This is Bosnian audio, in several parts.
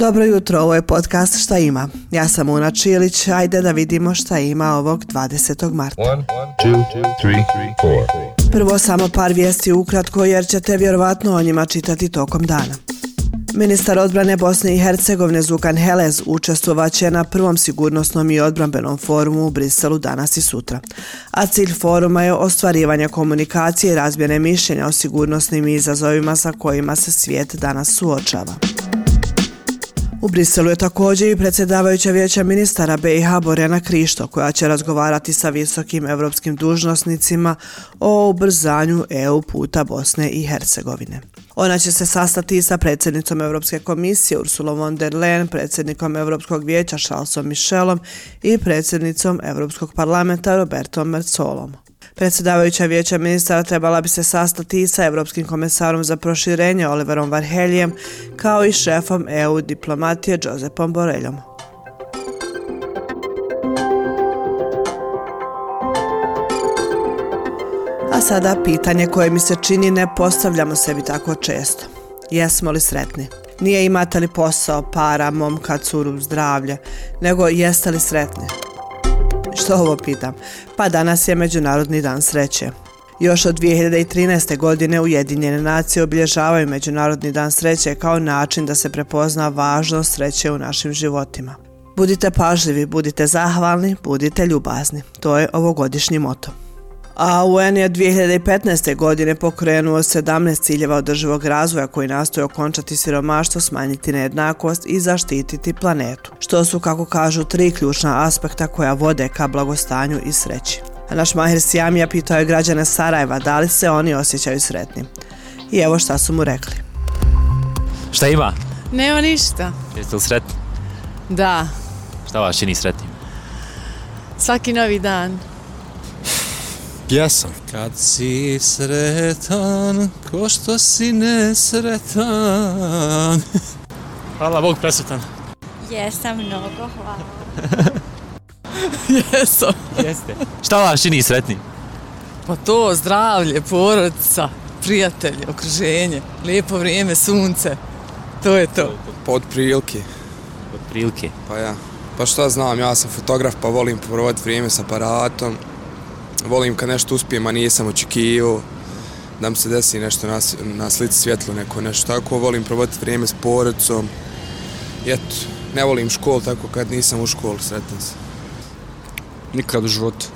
Dobro jutro, ovo je podcast Šta ima. Ja sam Una Čilić, ajde da vidimo šta ima ovog 20. marta. One, two, three, Prvo samo par vijesti ukratko jer ćete vjerovatno o njima čitati tokom dana. Ministar odbrane Bosne i Hercegovine Zukan Helez učestvovaće na prvom sigurnosnom i odbranbenom forumu u Briselu danas i sutra. A cilj foruma je ostvarivanje komunikacije i razmjene mišljenja o sigurnosnim izazovima sa kojima se svijet danas suočava. U Briselu je također i predsjedavajuća vijeća ministara BiH Borena Krišto koja će razgovarati sa visokim evropskim dužnosnicima o ubrzanju EU puta Bosne i Hercegovine. Ona će se sastati sa predsjednicom Evropske komisije Ursula von der Leyen, predsjednikom Evropskog vijeća Charlesom Michelom i predsjednicom Evropskog parlamenta Robertom Mercolom. Predsjedavajuća vijeća ministara trebala bi se sastati i sa Evropskim komesarom za proširenje Oliverom Varheljem, kao i šefom EU diplomatije Josepom Boreljom. A sada pitanje koje mi se čini ne postavljamo sebi tako često. Jesmo li sretni? Nije imate li posao, para, momka, curu, zdravlje, nego jeste li sretni? Što ovo pitam? Pa danas je Međunarodni dan sreće. Još od 2013. godine Ujedinjene nacije obilježavaju Međunarodni dan sreće kao način da se prepozna važnost sreće u našim životima. Budite pažljivi, budite zahvalni, budite ljubazni. To je ovogodišnji moto. A UN je 2015. godine pokrenuo 17 ciljeva održivog razvoja koji nastoje okončati siromaštvo, smanjiti nejednakost i zaštititi planetu. Što su, kako kažu, tri ključna aspekta koja vode ka blagostanju i sreći. A naš Mahir Sijamija pitao je građane Sarajeva da li se oni osjećaju sretni. I evo šta su mu rekli. Šta ima? Nema ništa. Jeste li sretni? Da. Šta vas čini sretni? Svaki novi dan pjesam. Kad si sretan, ko što si nesretan. Hvala Bog presretan. Jesam mnogo, hvala. Jesam. Jeste. Šta vas čini sretni? Pa to, zdravlje, porodica, prijatelji, okruženje, lijepo vrijeme, sunce. To je to. Pod prilike. Pod prilike. Pa ja. Pa šta znam, ja sam fotograf pa volim provoditi vrijeme s aparatom volim kad nešto uspijem, a nisam očekivao da mi se desi nešto na, na slici svjetlo, neko nešto tako. Volim provoditi vrijeme s porodicom. I eto, ne volim školu tako kad nisam u školu, sretan se. Nikad u životu.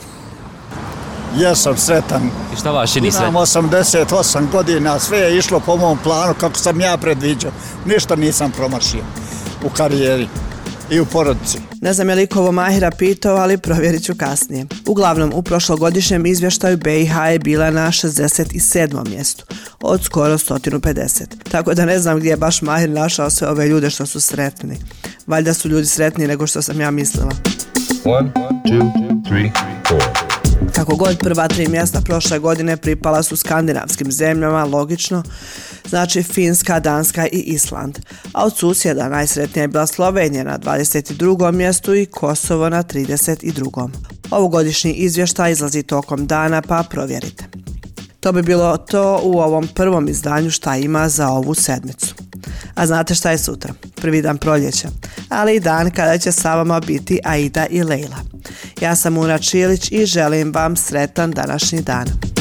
Ja sam sretan. I šta vas čini sretan? Imam 88 godina, sve je išlo po mom planu kako sam ja predviđao. Ništa nisam promašio u karijeri i u porodici. Ne znam je li kovo Mahira pitao, ali provjerit ću kasnije. Uglavnom, u prošlogodišnjem izvještaju BiH je bila na 67. mjestu, od skoro 150. Tako da ne znam gdje je baš Mahir našao sve ove ljude što su sretni. Valjda su ljudi sretniji nego što sam ja mislila. One, two, three, Kako god prva tri mjesta prošle godine pripala su skandinavskim zemljama, logično, znači Finska, Danska i Island. A od susjeda najsretnija je bila Slovenija na 22. mjestu i Kosovo na 32. Ovogodišnji izvještaj izlazi tokom dana pa provjerite. To bi bilo to u ovom prvom izdanju šta ima za ovu sedmicu. A znate šta je sutra? Prvi dan proljeća, ali i dan kada će sa vama biti Aida i Leila. Ja sam Una Čilić i želim vam sretan današnji dan.